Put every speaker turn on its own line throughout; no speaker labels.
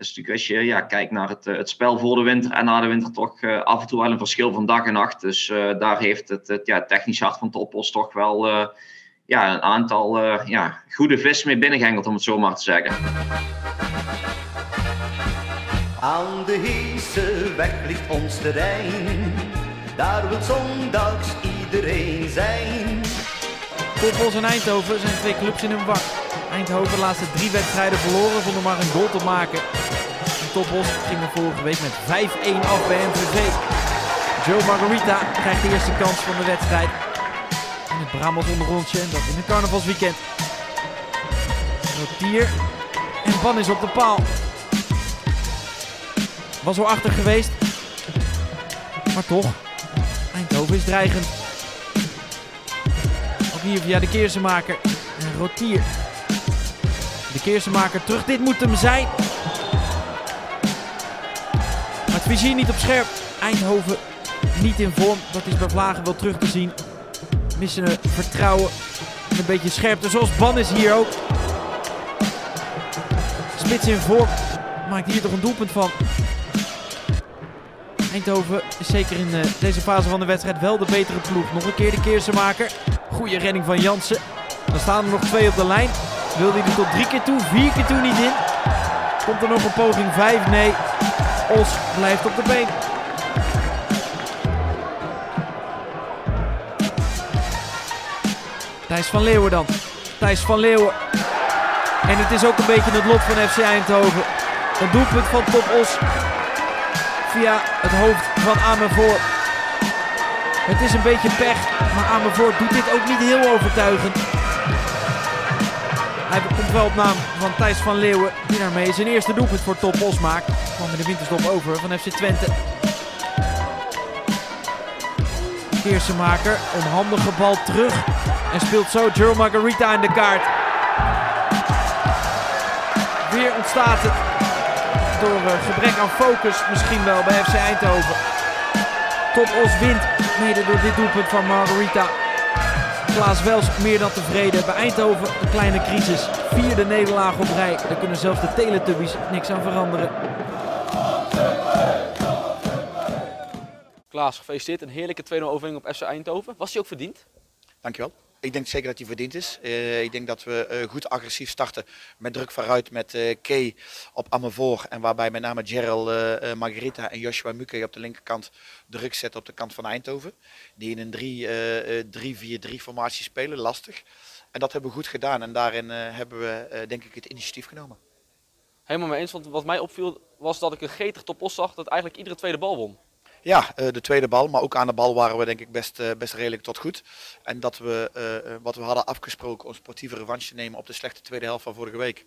is natuurlijk als je ja, kijkt naar het, het spel voor de winter en na de winter toch af en toe wel een verschil van dag en nacht. Dus daar heeft het, het ja, technisch hart van Topos toch wel ja, een aantal ja, goede vis mee binnengehengeld, om het zo maar te zeggen.
Aan de Heese weg ligt ons terrein, daar wil zondags iedereen zijn.
Topos en Eindhoven zijn twee clubs in hun wak. Eindhoven de laatste drie wedstrijden verloren zonder maar een goal te maken. En Topos ging er vorige week met 5-1 af bij MVV. Joe Margarita krijgt de eerste kans van de wedstrijd. In het Brabant onderrondje en dat in het carnavalsweekend. Rotier en Ban is op de paal. Was wel achter geweest. Maar toch, Eindhoven is dreigend. Ook hier via de keersenmaker. En Rotier. De keersenmaker terug. Dit moet hem zijn. Maar het vizier niet op scherp. Eindhoven niet in vorm. Dat is bij Vlagen wel terug te zien. Missen vertrouwen. En een beetje scherpte. Zoals Ban is hier ook. Spits in vorm. Maakt hier toch een doelpunt van. Eindhoven is zeker in uh, deze fase van de wedstrijd wel de betere ploeg. Nog een keer de keersenmaker. Goede redding van Jansen. Dan staan er nog twee op de lijn. Wil hij er tot drie keer toe, vier keer toe niet in. Komt er nog een poging vijf? Nee. Os blijft op de been. Thijs van Leeuwen dan. Thijs van Leeuwen. En het is ook een beetje het lot van FC Eindhoven. Een doelpunt van Top Os via het hoofd van Amervoort. Het is een beetje pech, maar Amervoort doet dit ook niet heel overtuigend. Hij komt wel op naam van Thijs van Leeuwen, die daarmee zijn eerste doelpunt voor Top Os maakt. In de winterstop over van FC Twente. Keersenmaker, onhandige bal terug en speelt zo Joe Margarita in de kaart. Weer ontstaat het door uh, gebrek aan focus misschien wel bij FC Eindhoven. Top Os wint, mede door dit doelpunt van Margarita. Klaas Wels meer dan tevreden. Bij Eindhoven een kleine crisis. Vierde nederlaag op rij. Daar kunnen zelfs de Teletubbies niks aan veranderen.
Klaas, gefeliciteerd. Een heerlijke 2-0 overwinning op FC Eindhoven. Was hij ook verdiend?
Dankjewel. Ik denk zeker dat hij verdiend is. Uh, ik denk dat we uh, goed agressief starten met druk vooruit met uh, Kay op Amevoor. En waarbij met name Gerald Margarita en Joshua Muke op de linkerkant druk zetten op de kant van Eindhoven. Die in een 3-4-3 formatie spelen, lastig. En dat hebben we goed gedaan en daarin hebben we denk ik het initiatief genomen.
Helemaal mee eens, want wat mij opviel was dat ik een getig topos zag dat eigenlijk iedere tweede bal won.
Ja, eh, de tweede bal, maar ook aan de bal waren we denk ik best, eh, best redelijk tot goed. En dat we eh, wat we hadden afgesproken om sportieve revanche te nemen op de slechte tweede helft van vorige week.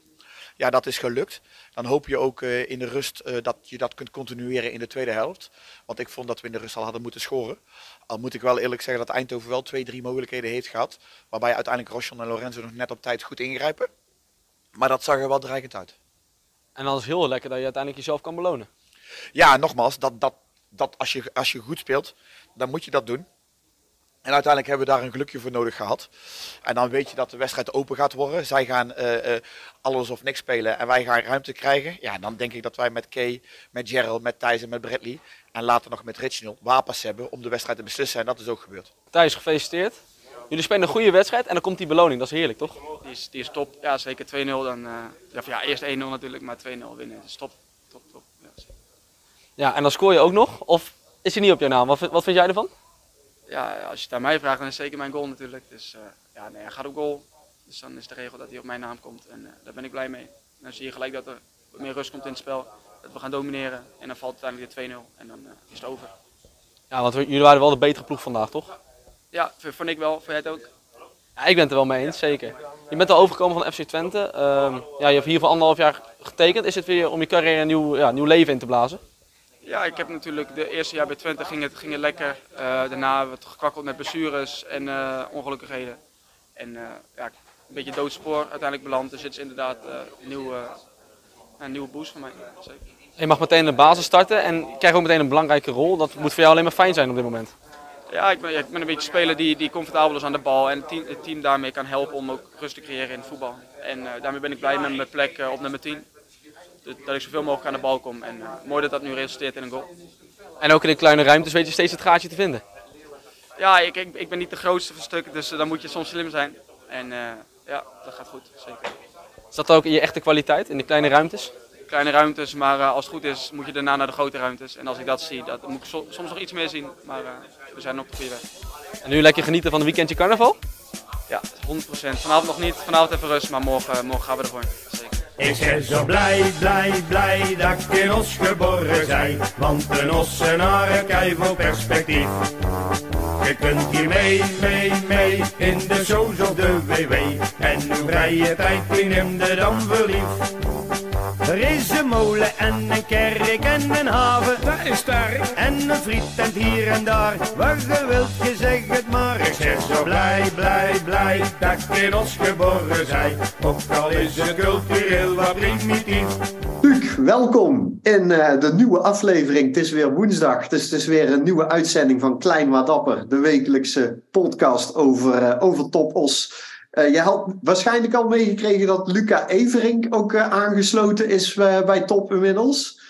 Ja, dat is gelukt. Dan hoop je ook in de rust dat je dat kunt continueren in de tweede helft. Want ik vond dat we in de rust al hadden moeten scoren. Al moet ik wel eerlijk zeggen dat Eindhoven wel twee, drie mogelijkheden heeft gehad. Waarbij uiteindelijk Rochon en Lorenzo nog net op tijd goed ingrijpen. Maar dat zag er wel dreigend uit.
En dan is heel lekker dat je uiteindelijk jezelf kan belonen.
Ja, nogmaals, dat, dat, dat als je, als je goed speelt, dan moet je dat doen. En uiteindelijk hebben we daar een gelukje voor nodig gehad. En dan weet je dat de wedstrijd open gaat worden. Zij gaan uh, uh, alles of niks spelen en wij gaan ruimte krijgen. Ja, dan denk ik dat wij met Kay, met Gerald, met Thijs en met Bradley en later nog met Reginald wapens hebben om de wedstrijd te beslissen. En dat is ook gebeurd.
Thijs, gefeliciteerd. Jullie spelen een goede wedstrijd en dan komt die beloning. Dat is heerlijk, toch?
Die is, die is top. Ja, zeker 2-0. Dan, uh, ja, eerst 1-0 natuurlijk, maar 2-0 winnen. Dat is top.
Ja, en dan scoor je ook nog? Of is hij niet op jouw naam? Wat, wat vind jij ervan?
Ja, als je het aan mij vraagt, dan is het zeker mijn goal natuurlijk. Dus uh, ja, nee, hij gaat op goal. Dus dan is de regel dat hij op mijn naam komt. En uh, daar ben ik blij mee. En dan zie je gelijk dat er meer rust komt in het spel. Dat we gaan domineren. En dan valt uiteindelijk weer 2-0. En dan uh, is het over.
Ja, want jullie waren wel de betere ploeg vandaag, toch?
Ja, vond ik wel. Vond jij het ook?
Ja, ik ben het er wel mee eens, zeker. Je bent al overgekomen van FC Twente. Uh, ja, je hebt hier voor anderhalf jaar getekend. Is het weer om je carrière een nieuw, ja, nieuw leven in te blazen?
Ja, ik heb natuurlijk de eerste jaar bij Twente ging het, ging het lekker. Uh, daarna hebben we gekwakkeld met blessures en uh, ongelukkigheden. En uh, ja, een beetje doodspoor uiteindelijk beland. Dus het is inderdaad een, nieuwe, een nieuwe boost voor mij. Zeker.
Je mag meteen de basis starten en krijgt ook meteen een belangrijke rol. Dat moet voor jou alleen maar fijn zijn op dit moment.
Ja, ik ben, ik ben een beetje speler die, die comfortabel is aan de bal en het team, het team daarmee kan helpen om ook rust te creëren in het voetbal. En daarmee ben ik blij met mijn plek op nummer 10. Dat, ik zoveel mogelijk aan de bal kom. En mooi dat dat nu resulteert in een goal.
En ook in de kleine ruimtes weet je steeds het gaatje te vinden.
Ja, ik, ik, ik ben niet de grootste van stukken, dus dan moet je soms slim zijn. En ja, dat gaat goed, zeker.
Is dat ook je echte kwaliteit, in de kleine ruimtes?
Kleine ruimtes, maar als het goed is moet je daarna naar de grote ruimtes. En als ik dat zie, dat, dan moet ik soms nog iets meer zien, maar we zijn op de goede weg.
En nu lekker genieten van een weekendje carnaval?
Ja, 100%. Vanavond nog niet, vanavond even rust, maar morgen, morgen gaan we ervoor.
Ik ben zo blij, blij, blij dat ik in Os geboren zijn. Want een Ossenaar kijkt vol perspectief. Je kunt hier mee, mee, mee in de shows of de WW. En uw vrije tijd in hem de dan verliefd. Er is een molen en een kerk en een haven. Dat is sterk. En een frietent hier en daar. Waar je wilt, je zeg het maar. Ik zeg zo blij, blij, blij dat ik in ons geboren zijn. Ook al is het cultureel wat primitief.
Luc, welkom in uh, de nieuwe aflevering. Het is weer woensdag, dus het is weer een nieuwe uitzending van Klein Maar Dapper. De wekelijkse podcast over, uh, over Top Os. Uh, je had waarschijnlijk al meegekregen dat Luca Everink ook uh, aangesloten is uh, bij Top inmiddels.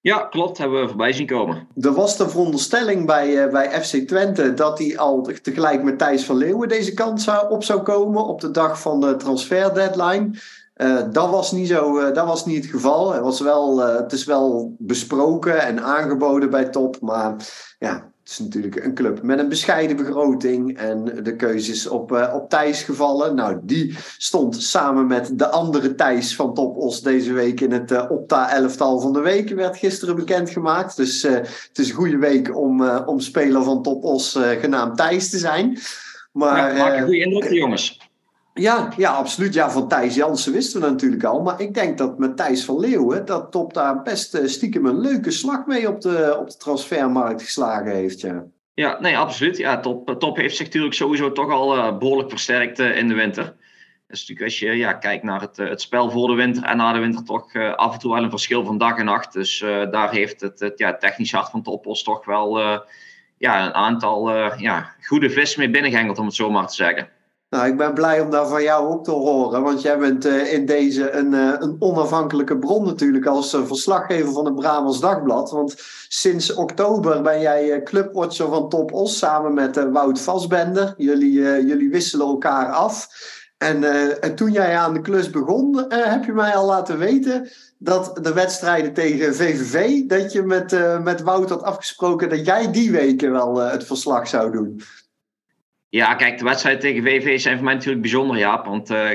Ja, klopt. Hebben we voorbij zien komen.
Er was de veronderstelling bij, bij FC Twente dat hij al tegelijk met Thijs van Leeuwen deze kant zou, op zou komen op de dag van de transfer deadline. dat, was niet zo, dat was niet het geval. Het, was wel, het is wel besproken en aangeboden bij Top. Maar ja, het is natuurlijk een club met een bescheiden begroting. En de keuze is op, uh, op Thijs gevallen. Nou, die stond samen met de andere Thijs van Top Os deze week in het uh, Opta-elftal van de week. Werd gisteren bekendgemaakt. Dus uh, het is een goede week om, om speler van Top Os genaamd Thijs te zijn.
Maar, ja, maak een goede indruk, jongens.
Ja, ja, absoluut. Ja, van Thijs Jansen wisten we natuurlijk al. Maar ik denk dat met Thijs van Leeuwen... dat Top daar best stiekem een leuke slag mee op de, op de transfermarkt geslagen heeft. Ja,
ja nee, absoluut. Ja, top, top heeft zich natuurlijk sowieso toch al uh, behoorlijk versterkt in de winter. Dus natuurlijk als je ja, kijkt naar het, het spel voor de winter en na de winter... toch af en toe wel een verschil van dag en nacht. Dus daar heeft het, het ja, technisch hart van Topos toch wel... ja, een aantal ja, goede vis mee binnengehengeld, om het zo maar te zeggen.
Nou, ik ben blij om daar van jou ook te horen. Want jij bent uh, in deze een, uh, een onafhankelijke bron natuurlijk als uh, verslaggever van het Brabants Dagblad. Want sinds oktober ben jij clubwatcher van Top Os samen met Wout Vasbender. Jullie, jullie wisselen elkaar af. En, en, toen jij aan de klus begon, heb je mij al laten weten dat de wedstrijden tegen VVV, dat je met, met Wout had afgesproken dat jij die weken wel het verslag zou doen.
Ja, kijk, de wedstrijden tegen VV zijn voor mij natuurlijk bijzonder, Jaap. Want uh,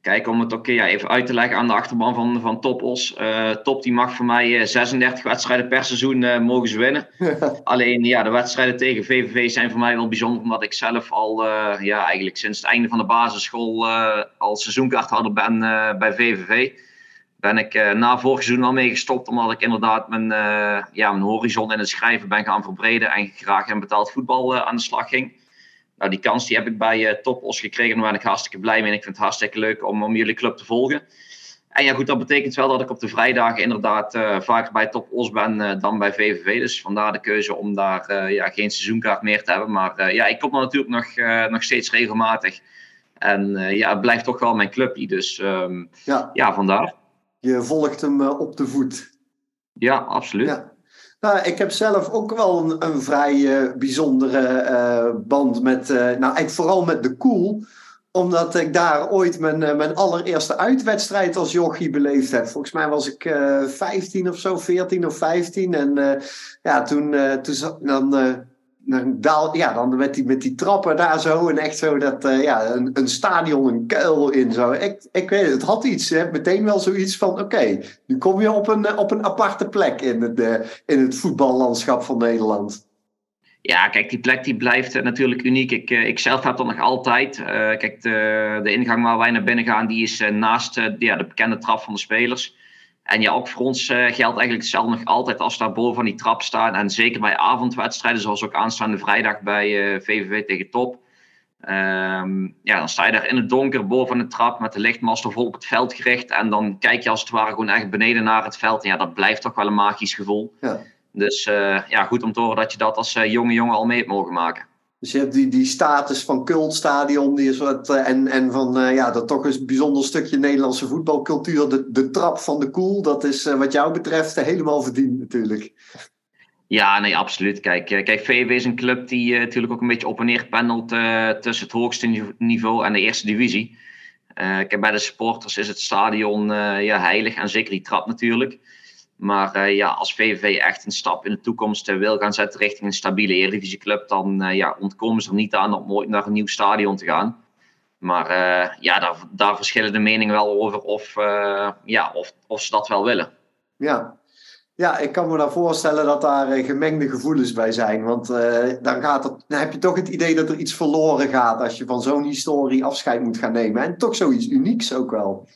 kijk, om het ook ja, even uit te leggen aan de achterban van, van Topos. Uh, Top die mag voor mij 36 wedstrijden per seizoen mogen ze winnen. Alleen ja, de wedstrijden tegen VVV zijn voor mij wel bijzonder. Omdat ik zelf al ja, eigenlijk sinds het einde van de basisschool al seizoenkaarthouder ben bij VVV. Ben ik na vorig seizoen al mee gestopt. Omdat ik inderdaad mijn, ja, mijn horizon in het schrijven ben gaan verbreden. En graag in betaald voetbal aan de slag ging. Nou, die kans die heb ik bij uh, Topos gekregen. Daar ben ik hartstikke blij mee. En ik vind het hartstikke leuk om, om jullie club te volgen. En ja, goed, dat betekent wel dat ik op de vrijdagen inderdaad uh, vaker bij Top Os ben uh, dan bij VVV. Dus vandaar de keuze om daar uh, ja, geen seizoenkaart meer te hebben. Maar ja, ik kom er natuurlijk nog, nog steeds regelmatig. En ja, het blijft toch wel mijn clubje. Dus um, ja. ja, vandaar.
Je volgt hem op de voet.
Ja, absoluut. Ja.
Nou, ik heb zelf ook wel een, een vrij uh, bijzondere uh, band met, uh, nou eigenlijk vooral met de Koel. Omdat ik daar ooit mijn, mijn allereerste uitwedstrijd als jochie beleefd heb. Volgens mij was ik 15 of zo, 14 of 15. En ja, toen, toen dan dan, ja, dan met die, met die trappen daar zo. En echt zo dat, uh, ja, een, een stadion, een kuil in zo. Ik, ik weet het, het had iets. Hè, meteen wel zoiets van, oké, nu kom je op een, op een aparte plek in het, uh, in het voetballandschap van Nederland.
Ja, kijk, die plek die blijft natuurlijk uniek. Ik, ik zelf heb dat nog altijd. Kijk, de, de ingang waar wij naar binnen gaan, die is naast ja, de bekende trap van de spelers. En ja, ook voor ons uh, geldt eigenlijk hetzelfde nog altijd als daar boven van die trap staan. En zeker bij avondwedstrijden, zoals ook aanstaande vrijdag bij VVV tegen Top. Um, ja, dan sta je daar in het donker boven de trap met de lichtmaster vol op het veld gericht. En dan kijk je als het ware gewoon echt beneden naar het veld. En ja, dat blijft toch wel een magisch gevoel. Ja. Dus uh, ja, goed om te horen dat je dat als jonge jongen al mee hebt mogen maken.
Dus je hebt die, die status van cultstadion die is wat, eh, en, en van ja, dat toch een bijzonder stukje Nederlandse voetbalcultuur. De, de trap van de koel, dat is wat jou betreft helemaal verdiend natuurlijk.
Ja, nee, absoluut. Kijk, kijk VV is een club die natuurlijk ook een beetje op en neer pendelt tussen het hoogste niveau en de eerste divisie. kijk, bij de supporters is het stadion ja, heilig en zeker die trap natuurlijk. Maar uh, ja, als VVV echt een stap in de toekomst uh, wil gaan zetten richting een stabiele Eredivisieclub, dan uh, ja, ontkomen ze er niet aan om nooit naar een nieuw stadion te gaan. Maar ja, daar, daar, verschillen de meningen wel over of, ja, of, of ze dat wel willen.
Ja. ja, ik kan me dan voorstellen dat daar gemengde gevoelens bij zijn. Want dan, gaat het, dan heb je toch het idee dat er iets verloren gaat als je van zo'n historie afscheid moet gaan nemen. En toch zoiets unieks ook wel.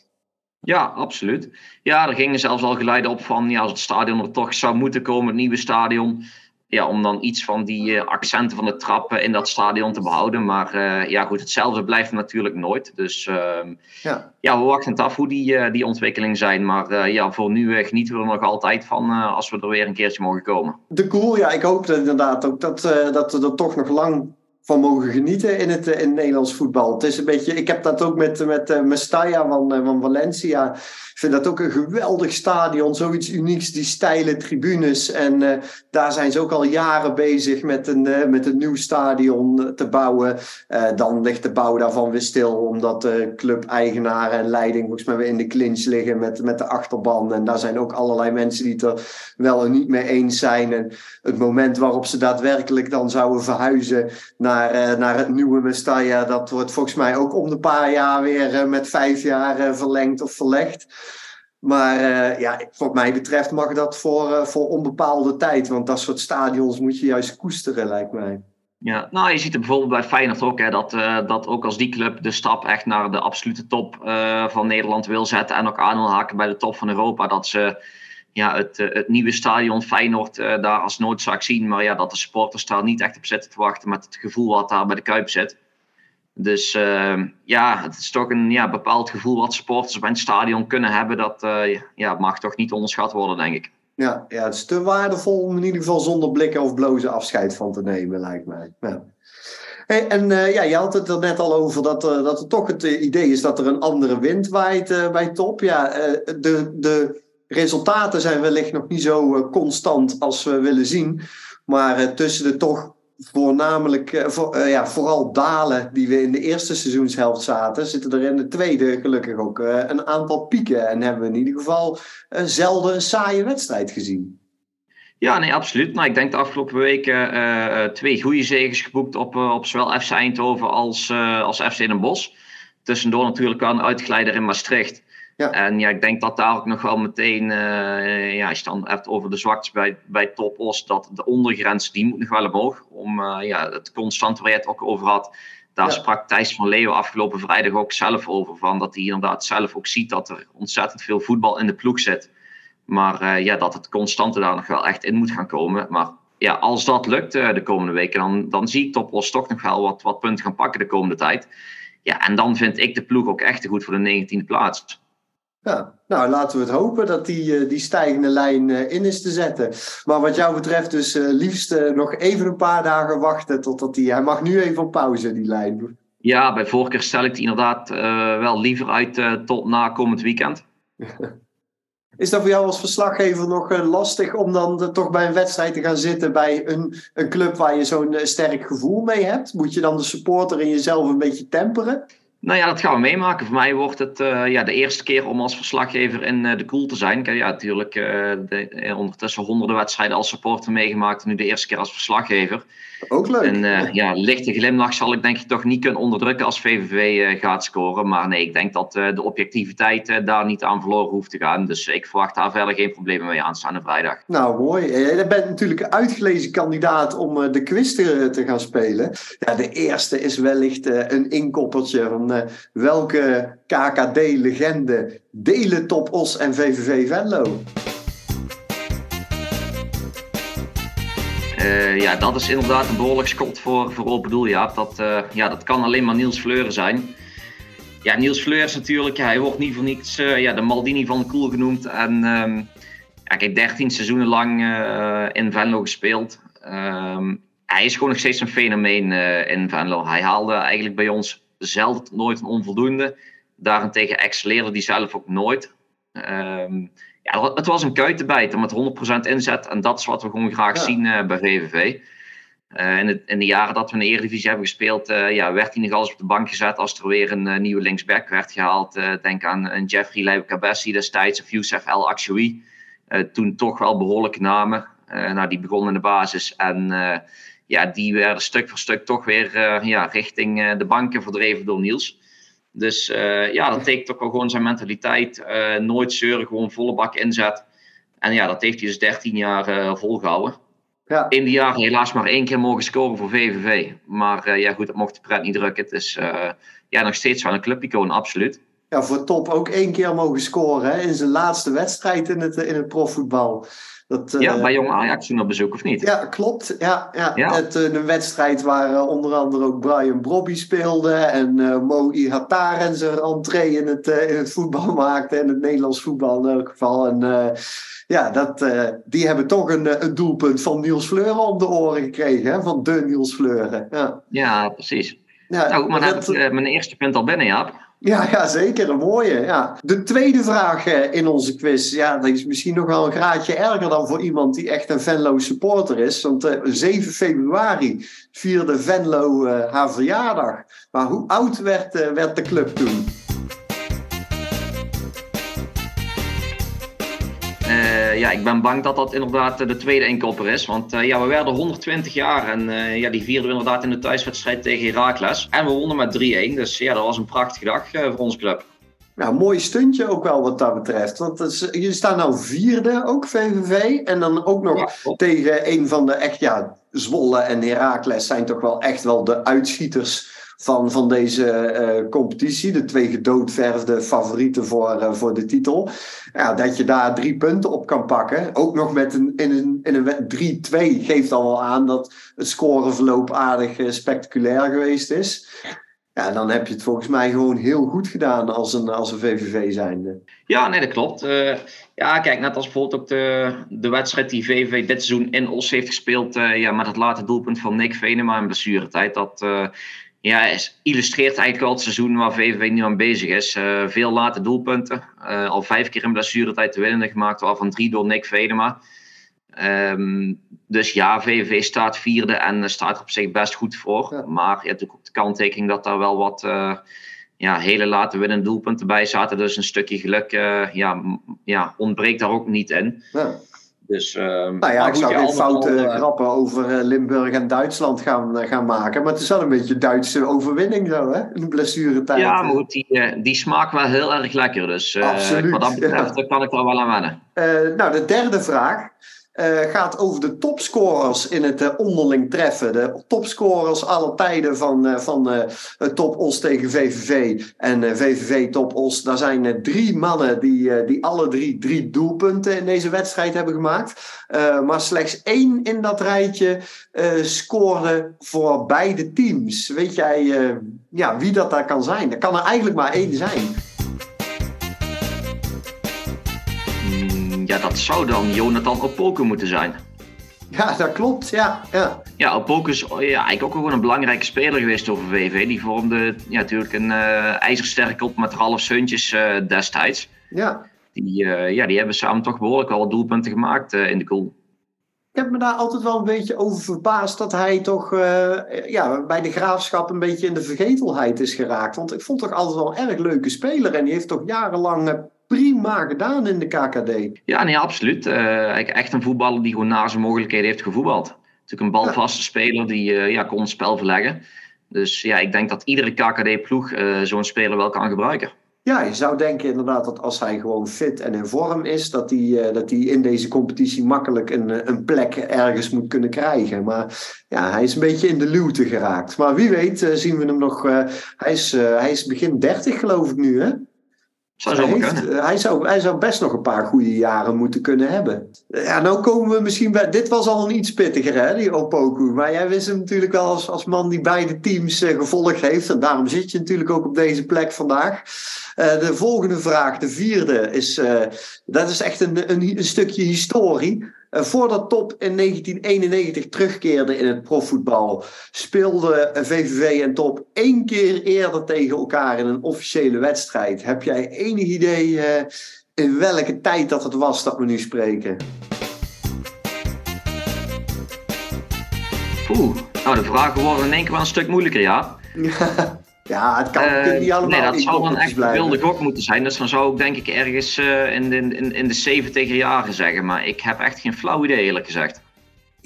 Ja, absoluut. Ja, er gingen zelfs al geleiden op van ja, als het stadion er toch zou moeten komen, het nieuwe stadion. Ja, om dan iets van die uh, accenten van de trappen in dat stadion te behouden. Maar uh, ja, goed, hetzelfde blijft natuurlijk nooit. Dus uh, ja. ja, we wachten het af hoe die, uh, die ontwikkelingen zijn. Maar ja, voor nu genieten we er nog altijd van als we er weer een keertje mogen komen.
De cool, ja, ik hoop inderdaad ook dat, dat we er toch nog lang van mogen genieten in het, in het Nederlands voetbal. Het is een beetje, ik heb dat ook met, met uh, Mestalla van, van Valencia ik vind dat ook een geweldig stadion, zoiets unieks, die steile tribunes. En daar zijn ze ook al jaren bezig met een, met een nieuw stadion te bouwen. Dan ligt de bouw daarvan weer stil, omdat de club-eigenaren en leiding volgens mij weer in de clinch liggen met, met de achterban. En daar zijn ook allerlei mensen die het er wel en niet mee eens zijn. En het moment waarop ze daadwerkelijk dan zouden verhuizen naar, naar het nieuwe Mestalla, dat wordt volgens mij ook om de paar jaar weer met vijf jaar verlengd of verlegd. Maar ja, wat mij betreft mag dat voor, voor onbepaalde tijd. Want dat soort stadions moet je juist koesteren, lijkt mij.
Ja, nou je ziet er bijvoorbeeld bij Feyenoord ook, hè, dat, dat ook als die club de stap echt naar de absolute top van Nederland wil zetten. En ook aan wil haken bij de top van Europa. Dat ze ja, het, het nieuwe stadion Feyenoord daar als noodzaak zien. Maar ja, dat de supporters daar niet echt op zitten te wachten met het gevoel wat daar bij de Kuip zit. Dus uh, ja, het is toch een ja, bepaald gevoel wat supporters bij een stadion kunnen hebben. Dat ja, mag toch niet onderschat worden, denk ik.
Ja, ja, het is te waardevol om in ieder geval zonder blikken of blozen afscheid van te nemen, lijkt mij. En ja, je had het er net al over dat, dat er toch het idee is dat er een andere wind waait bij top. Ja, de, de resultaten zijn wellicht nog niet zo constant als we willen zien. Maar tussen de toch voornamelijk, uh, voor, uh, ja, vooral dalen die we in de eerste seizoenshelft zaten, zitten er in de tweede gelukkig ook uh, een aantal pieken. En hebben we in ieder geval zelden een saaie wedstrijd gezien.
Ja, nee, absoluut. Nou, ik denk de afgelopen weken twee goede zegens geboekt op, op zowel FC Eindhoven als, als FC Den Bosch. Tussendoor natuurlijk wel een uitgeleider in Maastricht. Ja. En ja, ik denk dat daar ook nog wel meteen, uh, ja, als je dan hebt over de zwaktes bij, bij Top Os, dat de ondergrens, die moet nog wel omhoog. Om uh, ja, het constante waar je het ook over had. Daar sprak Thijs van Leeuwen afgelopen vrijdag ook zelf over. Van dat hij inderdaad zelf ook ziet dat er ontzettend veel voetbal in de ploeg zit. Maar uh, ja, dat het constante daar nog wel echt in moet gaan komen. Maar ja, als dat lukt de komende weken, dan, dan zie ik Top Os toch nog wel wat, wat punten gaan pakken de komende tijd. Ja, en dan vind ik de ploeg ook echt te goed voor de 19e plaats.
Ja, nou laten we het hopen dat die, eh, die stijgende lijn eh, in is te zetten. Maar wat jou betreft dus uh, liefst nog even een paar dagen wachten totdat die... Hij mag nu even op pauze, die lijn.
Ja, bij voorkeur stel ik die inderdaad wel liever uit tot na komend weekend.
Is dat voor jou als verslaggever nog lastig om dan toch bij een wedstrijd te gaan zitten bij een, een club waar je zo'n sterk gevoel mee hebt? Moet je dan de supporter in jezelf een beetje temperen?
Nou ja, dat gaan we meemaken. Voor mij wordt het uh, ja, de eerste keer om als verslaggever in uh, de koel te zijn. Kijk, ja, natuurlijk uh, de, ondertussen honderden wedstrijden als supporter meegemaakt. Nu de eerste keer als verslaggever.
Ook leuk.
En ja, lichte glimlach zal ik denk ik toch niet kunnen onderdrukken als VVV gaat scoren. Maar nee, ik denk dat de objectiviteit daar niet aan verloren hoeft te gaan. Dus ik verwacht daar verder geen problemen mee aanstaande vrijdag.
Nou, mooi. Je bent natuurlijk een uitgelezen kandidaat om de quiz te, te, gaan spelen. Ja, de eerste is wellicht een inkoppertje van welke KKD-legende delen Top Os en VVV Venlo?
Uh, ja, dat is inderdaad een behoorlijk schot voor, voor open doel, Jaap. Dat, uh, ja, dat kan alleen maar Niels Fleuren zijn. Ja, Niels Fleuren is natuurlijk, hij wordt niet voor niets ja, de Maldini van de Koel genoemd. En um, ja, heb 13 seizoenen lang in Venlo gespeeld. Um, hij is gewoon nog steeds een fenomeen in Venlo. Hij haalde eigenlijk bij ons zelden nooit een onvoldoende. Daarentegen excelleerde hij zelf ook nooit. Um, ja, het was een kuitenbijter met 100% inzet. En dat is wat we gewoon graag zien uh, bij VVV. Uh, in, de, in, de, jaren dat we in de Eredivisie hebben gespeeld, uh, ja, werd hij nog alles op de bank gezet als er weer een nieuwe linksback werd gehaald. denk aan een Jeffrey Leibkabessi destijds of Youssef El Akshoui. toen toch wel behoorlijke namen. nou, die begonnen in de basis en ja, die werden stuk voor stuk toch weer ja, richting de banken verdreven door Niels. Dus uh, ja, dat tekent ook wel gewoon zijn mentaliteit. Nooit zeuren, gewoon volle bak inzet. En ja, dat heeft hij dus 13 jaar volgehouden. Ja. In die jaren helaas maar één keer mogen scoren voor VVV. Maar ja, goed, dat mocht de pret niet drukken. Het is ja, nog steeds wel een clubicoon, absoluut.
Ja, voor Top ook één keer mogen scoren hè, in zijn laatste wedstrijd in het, in het profvoetbal.
Dat, ja, bij Jong Ajax toen op bezoek, of niet?
Ja, klopt. Ja, ja. ja. Het, een wedstrijd waar onder andere ook Brian Brobby speelde en Mo Ihatar en zijn entree in het, in het voetbal maakte. En het Nederlands voetbal in elk geval. En ja, dat, die hebben toch een, een doelpunt van Niels Fleuren om de oren gekregen. Hè? Van de Niels Fleuren. Ja,
ja precies. Ja, nou, maar dat, heb mijn eerste punt al binnen, Jaap.
Ja, ja, zeker. Een mooie. Ja. De tweede vraag eh, in onze quiz. Ja, dat is misschien nog wel een graadje erger dan voor iemand die echt een Venlo supporter is. Want 7 eh, februari vierde Venlo uh, haar verjaardag. Maar hoe oud werd, werd de club toen?
Ja, ik ben bang dat dat inderdaad de tweede inkopper is. Want uh, ja, we werden 120 jaar en uh, ja, die vierden we inderdaad in de thuiswedstrijd tegen Heracles. En we wonnen met 3-1. Dus ja, dat was een prachtige dag voor onze club.
Ja, mooi stuntje ook wel wat dat betreft. Want jullie staan nou vierde, ook VVV. En dan ook nog tegen een van de echt, ja, Zwolle en Heracles zijn toch wel echt wel de uitschieters van, van deze uh, competitie. De twee gedoodverfde favorieten voor, uh, voor de titel. Ja, dat je daar drie punten op kan pakken. Ook nog met een, in een, in een 3-2 geeft al wel aan dat het scoreverloop aardig uh, spectaculair geweest is. Ja, dan heb je het volgens mij gewoon heel goed gedaan als een, als een VVV zijnde.
Ja, nee, dat klopt. Ja, kijk, net als bijvoorbeeld ook de, de wedstrijd die VVV dit seizoen in Os heeft gespeeld. Ja, met het late doelpunt van Nick Venema in blessuretijd. Dat, ja, illustreert eigenlijk wel het seizoen waar VVV nu aan bezig is. Uh, veel late doelpunten. Uh, al vijf keer in blessuretijd te winnen gemaakt, waarvan drie door Nick Vedema. Um, dus ja, VVV staat vierde en staat er op zich best goed voor. Ja. Maar je hebt ook de kanttekening dat daar wel wat uh, ja, hele late winnende doelpunten bij zaten. Dus een stukje geluk ja, ja, ontbreekt daar ook niet in. Ja.
Dus, uh, nou ja, ik zou geen foute uh, grappen over uh, Limburg en Duitsland gaan, uh, gaan maken. Maar het is wel een beetje Duitse overwinning zo, hè? In de blessuretijd.
Ja, maar goed, die, die smaakt wel heel erg lekker. Dus Absoluut, wat dat betreft ja. kan ik er wel aan wennen.
nou, de derde vraag uh, gaat over de topscorers in het uh, onderling treffen. De topscorers alle tijden van, uh, van Top Os tegen VVV en VVV Top Os. Daar zijn drie mannen die, die alle drie drie doelpunten in deze wedstrijd hebben gemaakt. maar slechts één in dat rijtje scoorde voor beide teams. Weet jij ja, wie dat daar kan zijn? Er kan er eigenlijk maar één zijn.
Ja, dat zou dan Jonathan Opoku moeten zijn.
Ja, dat klopt. Ja, ja.
ja Opoku is ja, eigenlijk ook gewoon een belangrijke speler geweest over VV. Die vormde ja, natuurlijk een uh, ijzersterk op met Ralf Seuntjes uh, destijds.
Ja.
Die, uh, ja, die hebben samen toch behoorlijk al doelpunten gemaakt in de goal.
Ik heb me daar altijd wel een beetje over verbaasd dat hij toch ja, bij de graafschap een beetje in de vergetelheid is geraakt. Want ik vond toch altijd wel een erg leuke speler. En die heeft toch jarenlang prima gedaan in de KKD.
Ja, nee, absoluut. Uh, echt een voetballer die gewoon na zijn mogelijkheden heeft gevoetbald. Natuurlijk een balvaste ja. speler die uh, ja, kon het spel verleggen. Dus ja, ik denk dat iedere KKD-ploeg uh, zo'n speler wel kan gebruiken.
Ja, je zou denken inderdaad dat als hij gewoon fit en in vorm is, dat hij, dat hij in deze competitie makkelijk een, een plek ergens moet kunnen krijgen. Maar ja, hij is een beetje in de luwte geraakt. Maar wie weet zien we hem nog. hij, is, hij is begin 30 geloof ik nu, hè?
Zou hij, heeft,
hij, zou, hij zou best nog een paar goede jaren moeten kunnen hebben. Ja, nou komen we misschien bij. Dit was al een iets pittiger, hè, die Opoku. Maar jij wist hem natuurlijk wel als, als man die beide teams uh, gevolgd heeft. En daarom zit je natuurlijk ook op deze plek vandaag. Uh, de volgende vraag, de vierde, is. Uh, dat is echt een, een, een stukje historie. Uh, voordat Top in 1991 terugkeerde in het profvoetbal, speelde VVV en Top één keer eerder tegen elkaar in een officiële wedstrijd. Heb jij enig idee uh, in welke tijd dat het was dat we nu spreken?
Oeh, nou de vragen worden in één keer wel een stuk moeilijker, ja.
Ja, het kan uh, niet allemaal.
Nee, dat zou dan echt een wilde gok moeten zijn. Dus dan zou ik denk ik ergens uh, in, de, in, in de 70 jaren zeggen. Maar ik heb echt geen flauw idee, eerlijk gezegd.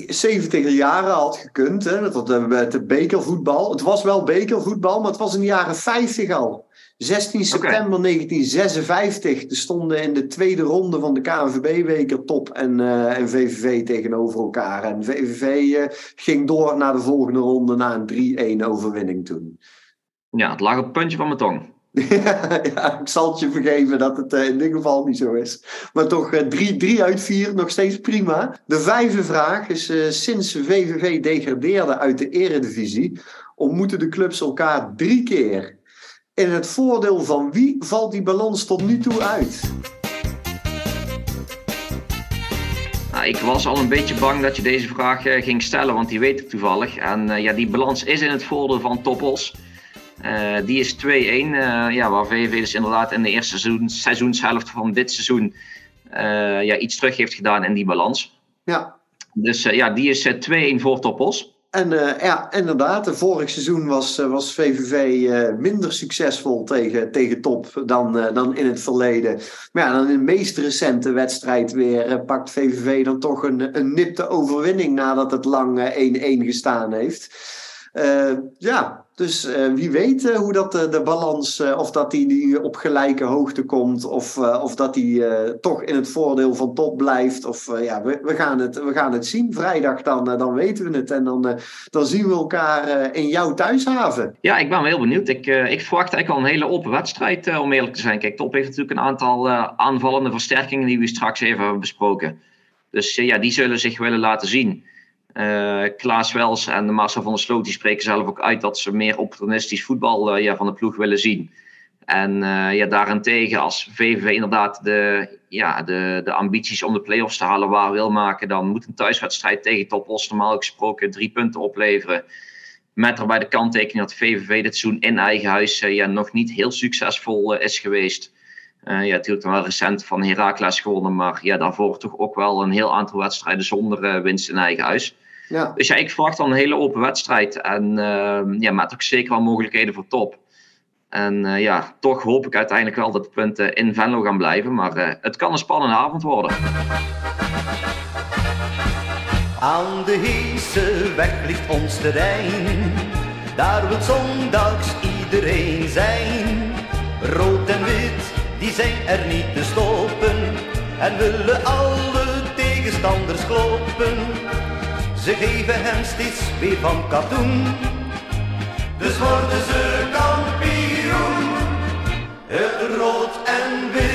70 jaren had gekund, hè? Dat was het bekervoetbal. Het was wel bekervoetbal, maar het was in de jaren 50 al. 16 september okay. 1956. Er stonden in de tweede ronde van de KNVB-weker Top en, uh, en VVV tegenover elkaar. En VVV uh, ging door naar de volgende ronde na een 3-1 overwinning toen.
Ja, het lag op het puntje van mijn tong.
ja, ik zal het je vergeven dat het uh, in dit geval niet zo is. Maar toch 3 uh, uit 4, nog steeds prima. De vijfde vraag is: uh, sinds VVV degradeerde uit de Eredivisie, ontmoeten de clubs elkaar drie keer. In het voordeel van wie valt die balans tot nu toe uit?
Nou, ik was al een beetje bang dat je deze vraag ging stellen, want die weet ik toevallig. En ja, die balans is in het voordeel van Toppos. Uh, die is 2-1, uh, ja, waar VVV dus inderdaad in de eerste seizoen, seizoenshelft van dit seizoen uh, ja, iets terug heeft gedaan in die balans.
Ja.
Dus ja, die is 2-1 voor Topos.
En ja, inderdaad, vorig seizoen was, was VVV minder succesvol tegen, tegen Top dan, dan in het verleden. Maar ja, dan in de meest recente wedstrijd weer pakt VVV dan toch een, een nipte overwinning nadat het lang 1-1 gestaan heeft. ja, dus uh, wie weet uh, hoe dat uh, de balans, of dat die, die op gelijke hoogte komt, of, of dat die toch in het voordeel van top blijft. Of ja, we, we, gaan het, we gaan het zien. Vrijdag dan, dan weten we het. En dan, dan zien we elkaar in jouw thuishaven.
Ja, ik ben heel benieuwd. Ik, ik verwacht eigenlijk al een hele open wedstrijd, om eerlijk te zijn. Kijk, top heeft natuurlijk een aantal aanvallende versterkingen die we straks even hebben besproken. Dus ja, die zullen zich willen laten zien. Uh, Klaas Wels en Marcel van der Sloot die spreken zelf ook uit dat ze meer opportunistisch voetbal uh, ja, van de ploeg willen zien. En uh, ja, daarentegen, als VVV inderdaad de, ja, de, de ambities om de play-offs te halen waar wil maken, dan moet een thuiswedstrijd tegen Topos normaal gesproken drie punten opleveren. Met erbij de kanttekening dat VVV dit seizoen in eigen huis ja, nog niet heel succesvol is geweest. ja, natuurlijk dan wel recent van Heracles gewonnen, maar ja, daarvoor toch ook wel een heel aantal wedstrijden zonder winst in eigen huis.
Ja.
Dus ja, ik verwacht dan een hele open wedstrijd. En uh, ja, met ook zeker wel mogelijkheden voor top. En uh, ja, toch hoop ik uiteindelijk wel dat de punten in Venlo gaan blijven. Maar uh, het kan een spannende avond worden.
Aan de Heese weg ligt ons terrein. Daar wil zondags iedereen zijn. Rood en wit, die zijn er niet te stoppen. En willen alle tegenstanders kloppen. Ze geven hem steeds weer van katoen. Dus worden ze kampioen. Het rood en wit.